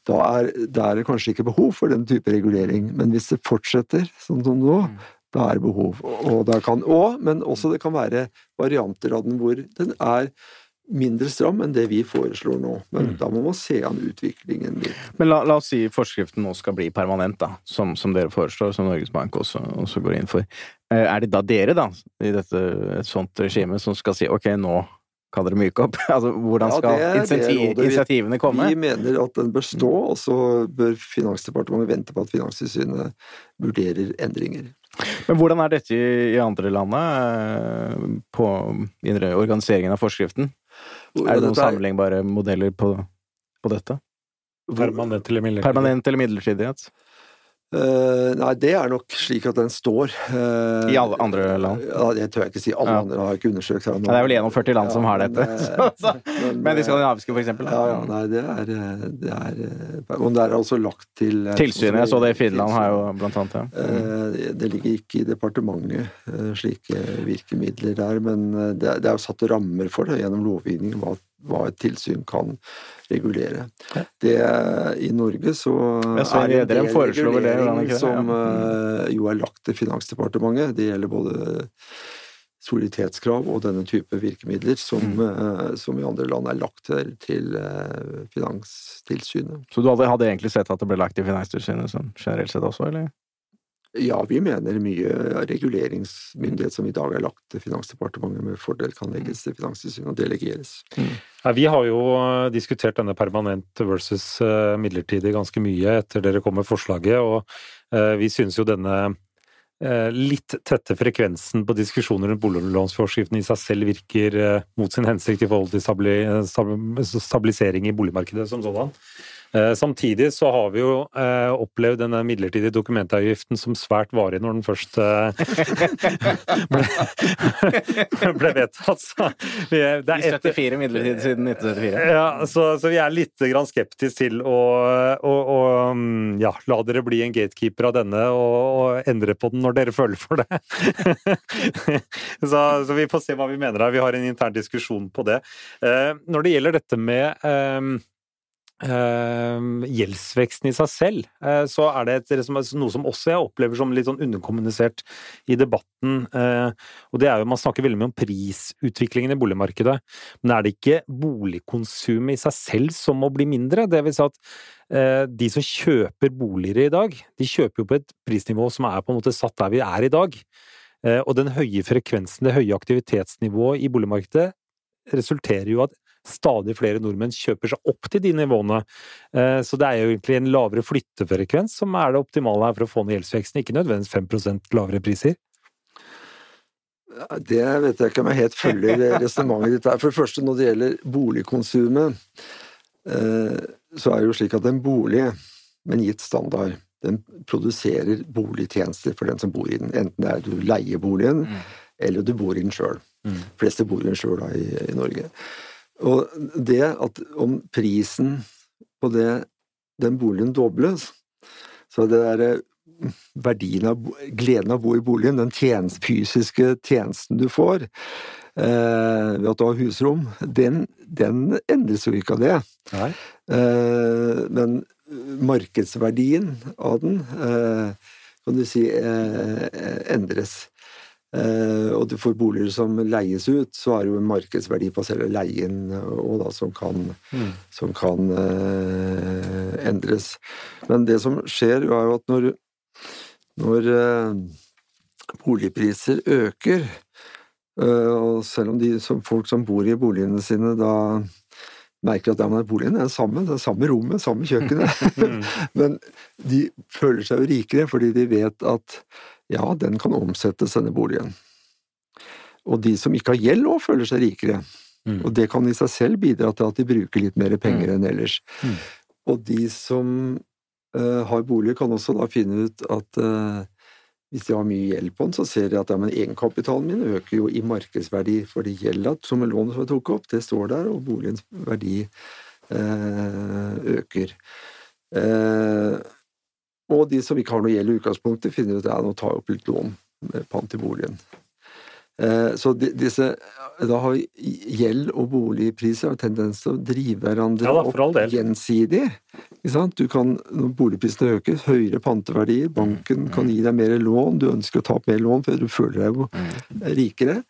da er, da er, det kanskje ikke behov for den type regulering. Men hvis det fortsetter sånn som nå, mm. da er det behov. Og det kan, og, men også det kan være varianter av den hvor den er mindre stram enn det vi foreslår nå. Men mm. da må man se an utviklingen litt. Men la, la, oss si forskriften nå skal bli permanent, da, som, som dere foreslår, som Norges Bank også, også, går inn for. Eh, er det da dere, da, i dette, et sånt regime, som skal si ok, nå kan dere myke opp? Altså, hvordan skal ja, initiativ, initiativene komme? Vi mener at den bør stå, og så bør Finansdepartementet vente på at Finanstilsynet vurderer endringer. Men hvordan er dette i i andre landet, på organiseringen av forskriften? Er det noen Dette sammenlignbare modeller på, på dette? Permanent eller midlertidighet? Permanent eller midlertidighet? Eh, nei, det er nok slik at den står. Uh, I alle andre land? Ja, det tør jeg ikke si. Alle Ja. andre har ikke undersøkt. det er vel 41 land som har dette. Men, Så- men, Men de eh, skandinaviske, for eksempel? Ja, ja, nei, det er, eh, det er eh, Og det er altså lagt til eh, Tilsynet, jeg så det i Finland, har jo blant annet ja. uh, det- ligger ikke i departementet, eh, slike virkemidler der, men eh, det er, det er jo satt rammer for det gjennom lovgivningen hva, hva et tilsyn kan regulere. Det, I Norge så så er det en del regulering som eh, jo er lagt til Finansdepartementet. Det gjelder både soliditetskrav og denne type virkemidler som, Mm. eh, som i andre land er lagt til, til eh, Finanstilsynet. Så du hadde, hadde egentlig sett at det ble lagt til Finanstilsynet sånn generelt sett også, eller? Ja, vi mener mye reguleringsmyndighet som i dag er lagt til Finansdepartementet, med fordel kan legges til Finanstilsynet og delegeres. Ja, vi har jo eh, diskutert denne permanent versus eh, midlertidig ganske mye etter dere kom med forslaget, og eh, vi synes jo denne litt tette frekvensen på diskusjoner rundt boliglånsforskriften i seg selv virker mot sin hensikt i forhold til stabilisering i boligmarkedet som sådan. Eh, Samtidig så har vi jo eh, opplevd denne midlertidige dokumentavgiften som svært varig når den først eh, ble, ble vedtatt. Så vi, er- det er et, 74 midlertidig siden 1974. ja, så, så vi er litt grann skeptiske til å, å, å mm, ja, la dere bli en gatekeeper av denne og, og endre på den når dere føler for det. så, så vi får se hva vi mener her. Vi har en intern diskusjon på det. Eh, når det gjelder dette med eh, gjeldsveksten i seg selv, uh, så er det et, det som er noe som også jeg opplever som litt sånn underkommunisert i debatten. Uh, og det er jo Man snakker veldig mye om prisutviklingen i boligmarkedet, men er det ikke boligkonsumet i seg selv som må bli mindre? Det vil si at eh, de som kjøper boliger i dag, de kjøper jo på et prisnivå som er på en måte satt der vi er i dag. Og den høye frekvensen, det høye aktivitetsnivået i boligmarkedet resulterer jo at stadig flere nordmenn kjøper seg opp til de nivåene. Eh, Så det er jo egentlig en lavere flyttefrekvens som er det optimale her for å få ned gjeldsveksten, ikke nødvendigvis 5% lavere priser. Det vet jeg ikke om jeg helt følger resonnementet ditt her. For det første, når det gjelder boligkonsumet, eh, så er det jo slik at en bolig med en gitt standard, den produserer boligtjenester for den som bor i den. Enten det er du leier boligen, eller du bor i den sjøl. Mm. De fleste bor i den sjøl i, i Norge. Og det at om prisen på det, den boligen dobles, så er det der verdien av gleden av å bo i boligen, den tjenest, fysiske tjenesten du får eh, ved at du har husrom, den, den endres jo ikke av det. Nei. Eh, men markedsverdien av den eh, kan du si eh, endres. Eh, og du får boliger som leies ut, så er det jo en markedsverdi på selve leien og da, som kan, Mm. som kan eh, endres. Men det som skjer, er jo at når, når eh, boligpriser øker, eh, og selv om de som folk som bor i boligene sine da merker at ja, men boligen er sammen, samme, det er samme rommet, samme kjøkkenet, Mm. men de føler seg jo rikere fordi de vet at ja, den kan omsettes, denne boligen. Og de som ikke har gjeld òg, føler seg rikere. Mm. Og det kan i seg selv bidra til at de bruker litt mer penger enn ellers. Mm. Og de som uh, har bolig, kan også da finne ut at uh, hvis de har mye gjeld på den, så ser de at ja, men egenkapitalen min øker jo i markedsverdi, fordi gjelda som lånet som jeg tok opp, det står der, og boligens verdi uh, øker. Eh, og de som ikke har noe gjeld i utgangspunktet, finner ut at ja, nå tar jeg opp litt lån med pant i boligen. Eh, Så de, disse, da har gjeld og boligpriser har tendens til å drive hverandre Ja for opp gjensidig. Ikke sant? Du kan, når boligprisene øker, høyere panteverdier, banken kan gi deg mer lån, du ønsker å ta opp mer lån fordi du føler deg jo rikere.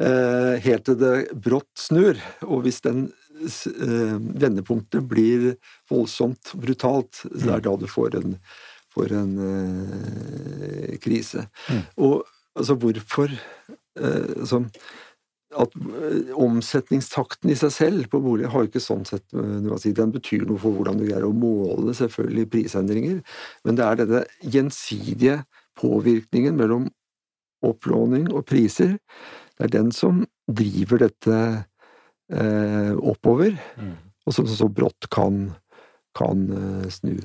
Eh, helt til det brått snur, og hvis den eh, vendepunktet blir voldsomt brutalt, det er da du får en, får en eh, krise. Mm. Og altså, hvorfor eh, sånn, at eh, Omsetningstakten i seg selv på bolig har ikke sånn sett eh, noe å si. Den betyr noe for hvordan du greier å måle selvfølgelig prisendringer, men det er denne gjensidige påvirkningen mellom opplåning og priser, det er den som driver dette eh, oppover, Mm. og som så brått kan, kan eh, snu.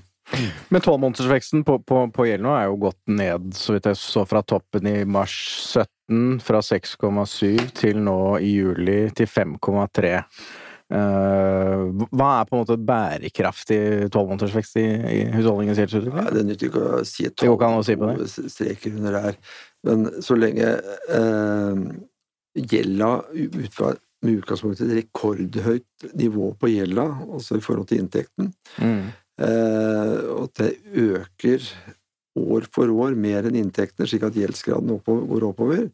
Men tolvmånedersveksten på, på, på gjeld nå er jo gått ned, så vidt jeg så fra toppen i mars 17, fra 6,7 til nå i juli til 5,3. Eh, hva er på en måte bærekraftig tolvmånedersvekst i, i husholdningens gjeldsutvikling? det nytter ikke å si å si streker under der. Men så lenge eh, gjelda ut fra med utgangspunkt i et rekordhøyt nivå på gjelda, altså i forhold til inntekten, Mm. Eh, og det øker år for år mer enn inntektene, slik at gjeldsgraden oppover, går oppover.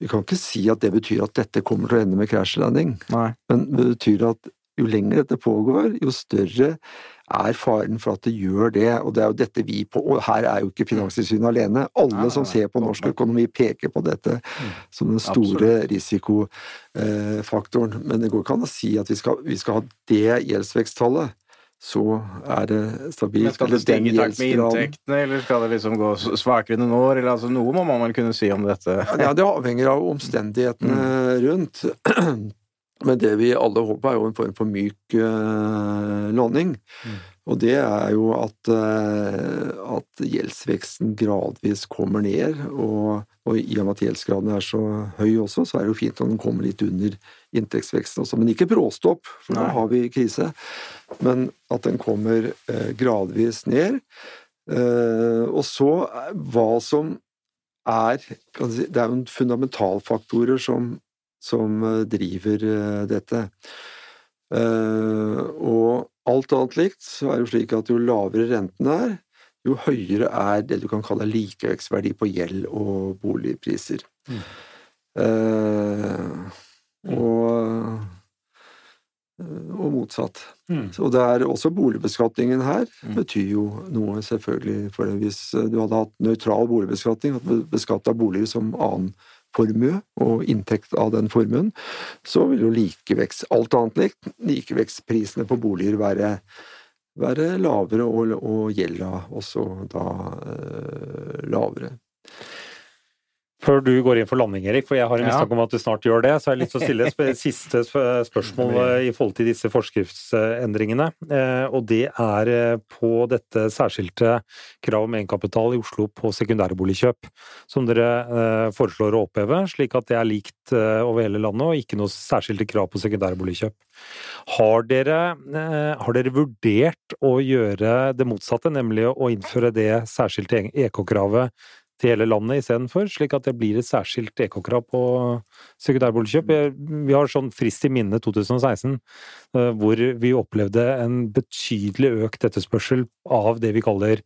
Vi kan ikke si at det betyr at dette kommer til å ende med crash landing. Nei. Men det betyr at jo lenger dette pågår, jo større er faren for at det gjør det. Og det er jo dette vi på Og her er jo ikke Finanstilsynet alene. Alle Nei, som nei. ser på norsk økonomi, peker på dette som den store risikofaktoren. Men det går ikke an å si at vi skal, vi skal ha det gjeldsveksttallet. Så er det Men stabilt. skal det stenge stige i takt med inntektene, eller skal det liksom gå svakere enn år? Eller altså, noe må man vel kunne si om dette? Ja, det avhenger av omstendighetene Mm. rundt. Men det vi alle håper, er jo en form for myk uh, landing. Mm. Og det er jo at, uh, at gjeldsveksten gradvis kommer ned. Og, og i og med at gjeldsgraden er så høy også, så er det jo fint om den kommer litt under inntektsveksten også. Men ikke bråstopp, for da har vi krise. Men at den kommer eh, gradvis ned. Eh, og så eh, hva som er Det er jo en fundamentalfaktorer som, som driver dette. Eh, og alt annet likt så er det jo slik at jo lavere renten er, jo høyere er det du kan kalle likevektsverdi på gjeld og boligpriser. Mm. Eh, og, og motsatt. Mm. Og det er også boligbeskatningen her Mm. betyr jo noe, selvfølgelig. For hvis du hadde hatt nøytral boligbeskatning, at beskatta boliger som annen formue og inntekt av den formuen, så vil jo likevekst, alt annet likt, likevekstprisene på boliger være, være lavere, og, og gjelda også da eh, lavere. Før du går inn for landing, Erik, for jeg har en mistanke om at du snart gjør det, så har jeg lyst til å stille et siste spørsmål eh, i forhold til disse forskriftsendringene. Eh, Og det er eh, på dette særskilte krav om egenkapital i Oslo på sekundærboligkjøp, som dere foreslår å oppheve, slik at det er likt over hele landet og ikke noe særskilte krav på sekundærboligkjøp. Har dere, har dere vurdert å gjøre det motsatte, nemlig å innføre det særskilte EK-kravet til hele landet istedenfor, slik at det blir et særskilt EK-krav på sekundærboligkjøp. Vi har sånn frist i minne 2016, eh, hvor vi opplevde en betydelig økt etterspørsel av det vi kaller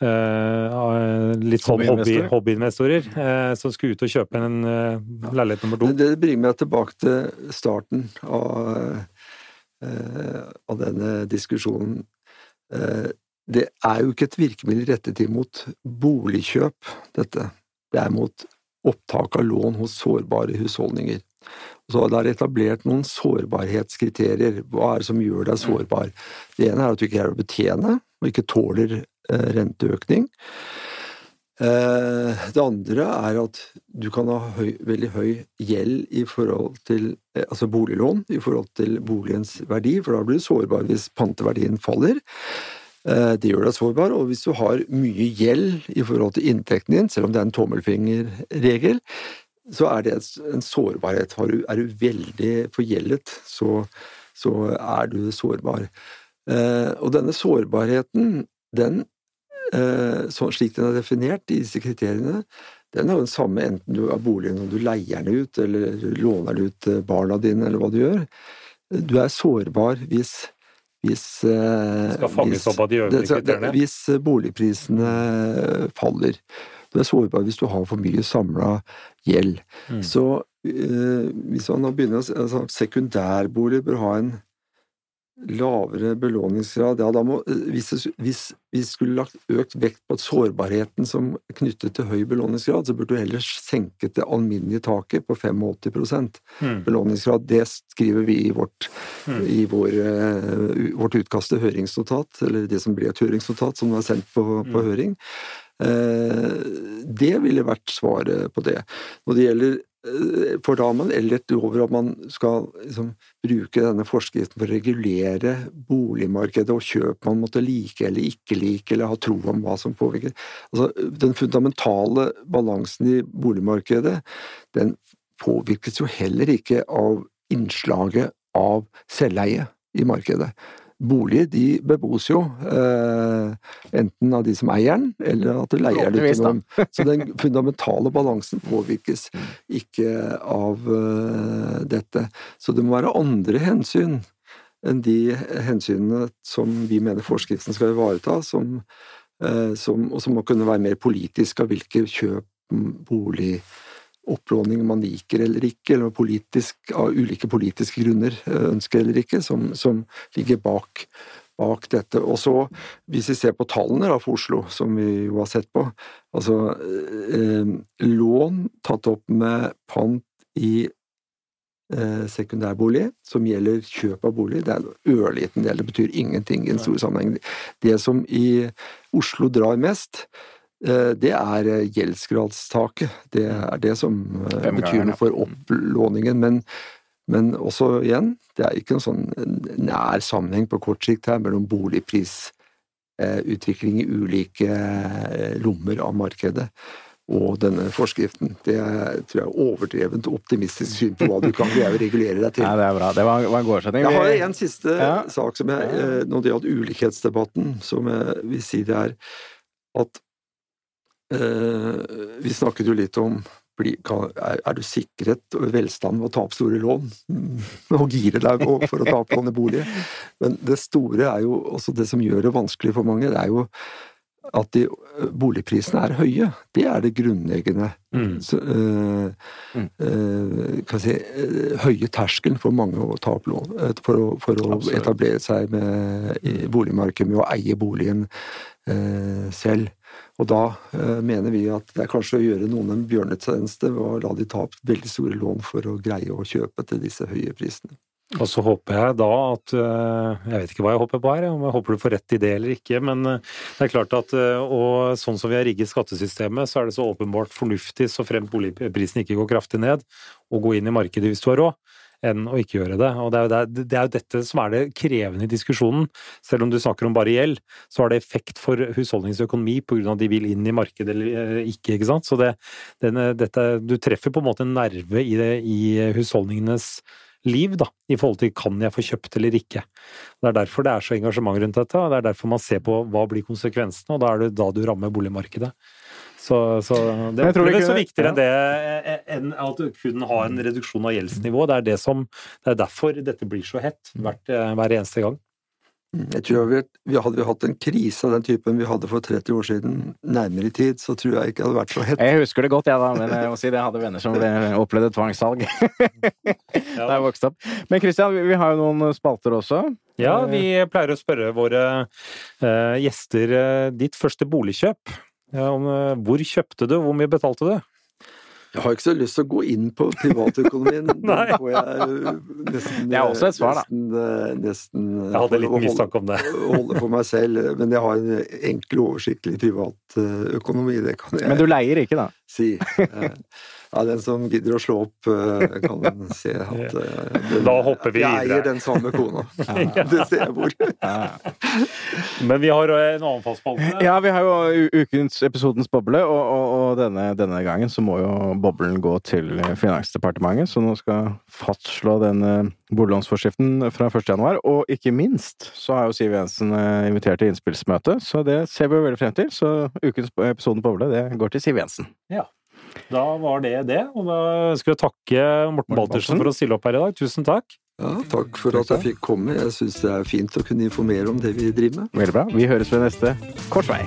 uh, litt sånn hobby, Hobbyinvestorer. hobbyinvestorer, eh, som skulle ut og kjøpe en uh, leilighet nummer to. Det, bringer meg tilbake til starten av, av denne diskusjonen. Det er jo ikke et virkemiddel rettet inn mot boligkjøp, dette. Det er mot opptak av lån hos sårbare husholdninger. Så det er etablert noen sårbarhetskriterier. Hva er det som gjør deg sårbar? Det ene er at du ikke greier å betjene, og ikke tåler eh, renteøkning. Eh, Det andre er at du kan ha høy, veldig høy gjeld i forhold til eh, Altså boliglån i forhold til boligens verdi, for da blir du sårbar hvis panteverdien faller. Eh, Det gjør deg sårbar, og hvis du har mye gjeld i forhold til inntekten din, selv om det er en tommelfingerregel, så er det en sårbarhet. Er du veldig forgjeldet, så, så er du sårbar. Eh, Og denne sårbarheten, den eh, slik den er definert i disse kriteriene, den er jo den samme enten du har boligen og du leier den ut, eller låner den ut til barna dine, eller hva du gjør. Du er sårbar hvis hvis eh, hvis- det- det-. Hvis eh, boligprisene faller. Du er sårbar hvis du har for mye samla gjeld. Mm. Så eh, hvis man begynner å altså, Sekundærbolig bør ha en lavere belåningsgrad. Ja, da må, hvis, hvis vi skulle lagt økt vekt på sårbarheten som knyttet til høy belåningsgrad, så burde du heller senket det alminnelige taket på 85 Mm. belåningsgrad. Det skriver vi i vårt, Mm. i vår, uh, vårt utkast til høringsnotat, eller det som blir et høringsnotat som er sendt på, på høring. høring. Det ville vært svaret på det. Når det gjelder for da har man lett over at man skal liksom, bruke denne forskriften for å regulere boligmarkedet og kjøp man måtte like eller ikke like, eller ha tro om hva som påvirker. Altså, den fundamentale balansen i boligmarkedet, den påvirkes jo heller ikke av innslaget av selveie i markedet. Boliger de bebos jo, eh, enten av de som eier den, eller at du leier den ut til noen. Så den fundamentale balansen påvirkes ikke av eh, dette. Så det må være andre hensyn enn de hensynene som vi mener forskriften skal ivareta, som, eh, som, og som må kunne være mer politisk av hvilke kjøp bolig opplåning man liker eller ikke, eller politisk, av ulike politiske grunner eh, ønsker eller ikke, som, som ligger bak, bak, dette. Og så, hvis vi ser på tallene da, for Oslo, som vi jo har sett på, altså eh, lån tatt opp med pant i eh, sekundærbolig, som gjelder kjøp av bolig, det er en ørliten del, det betyr ingenting i en stor sammenheng. Det som i Oslo drar mest, Eh, det er eh, gjeldsgradstaket. Det er det som eh, betyr noe for opplåningen. Men, men, også igjen, det er ikke en sånn nær sammenheng på kort sikt her mellom boligprisutvikling i ulike lommer av markedet og denne forskriften. Det er, tror jeg er overdrevent optimistisk syn på hva du kan greie å regulere deg til. Ja, det er bra. Det var, var en god. Jeg har en siste ja. sak som jeg, når det gjaldt ulikhetsdebatten, som jeg vil si det er at Eh, vi snakket jo litt om er du sikret velstand ved å ta opp store lån og gire deg for å ta opp lån i bolig? Men det store er jo også det som gjør det vanskelig for mange, det er jo at de, boligprisene er høye. Det er det grunnleggende. Mm. Så, øh, øh, si, høye terskelen for mange å ta opp lån for å, for å etablere seg med, i boligmarkedet med å eie boligen øh, selv. Og da eh, mener vi at det er kanskje å gjøre noen en bjørnetjeneste ved å la de ta opp veldig store lån for å greie å kjøpe til disse høye prisene. Og så håper jeg da at eh, Jeg vet ikke hva jeg håper på her, om jeg håper du får rett i det eller ikke, men eh, det er klart at og sånn som vi har rigget skattesystemet, så er det så åpenbart fornuftig, så fremt boligprisen ikke går kraftig ned, å gå inn i markedet hvis du har råd enn å ikke gjøre det. Og det er, jo, det er jo dette som er det krevende i diskusjonen. Selv om du snakker om bare gjeld, så har det effekt for husholdningsøkonomi pga. at de vil inn i markedet eller eh, ikke. ikke sant? Så det, denne, dette, du treffer på en måte en nerve i, det, i husholdningenes liv, da, i forhold til kan jeg få kjøpt eller ikke. Det er derfor det er så engasjement rundt dette, og det er derfor man ser på hva blir konsekvensene, og da er det da du rammer boligmarkedet. Så, så det er ikke så viktigere enn det eh, eh, enn at du kun har en reduksjon av gjeldsnivå. Det er, det som, det er derfor dette blir så hett hvert, eh, hver eneste gang. Mm, jeg tror vi, vi Hadde vi hatt en krise av den typen vi hadde for 30 år siden, nærmere i tid, så tror jeg ikke det hadde vært så hett. Jeg husker det godt, jeg ja, da, men jeg må si det, jeg hadde venner som opplevde tvangssalg da jeg vokste opp. Men Christian, vi, vi har jo noen spalter også. Ja, vi pleier å spørre våre uh, gjester uh, ditt første boligkjøp. Ja, om, eh, hvor kjøpte du, hvor mye betalte du? Jeg har ikke så lyst til å gå inn på privatøkonomien. Nei. Nesten, det er også et svar. Nesten, da. nesten jeg hadde litt mistanke om det. holde for meg selv, men jeg har en enkel, oversiktlig privatøkonomi. Det kan jeg Men du leier ikke, da? Si. Ja, den som gidder å slå opp, eh, kan se at den, Da hopper vi videre. Jeg eier den samme kona. Ja. Det ser jeg hvor. Ja. Men vi har en annen fast spalte. Ja, vi har jo ukens episodens boble, og, og, og denne, denne, gangen så må jo boblen gå til Finansdepartementet, som nå skal fastslå denne boliglånsforskriften fra 1.1. Og ikke minst så har jo Siv Jensen eh, invitert til innspillsmøte, så det ser vi jo veldig frem til. Så ukens episoden boble, det går til Siv Jensen. Ja. Da var det det. Og da ønsker vi å takke Morten Baltersen for å stille opp her i dag. Tusen takk. Ja, takk for at jeg fikk komme. Jeg syns det er fint å kunne informere om det vi driver med. Veldig bra. Vi høres ved neste korsvei.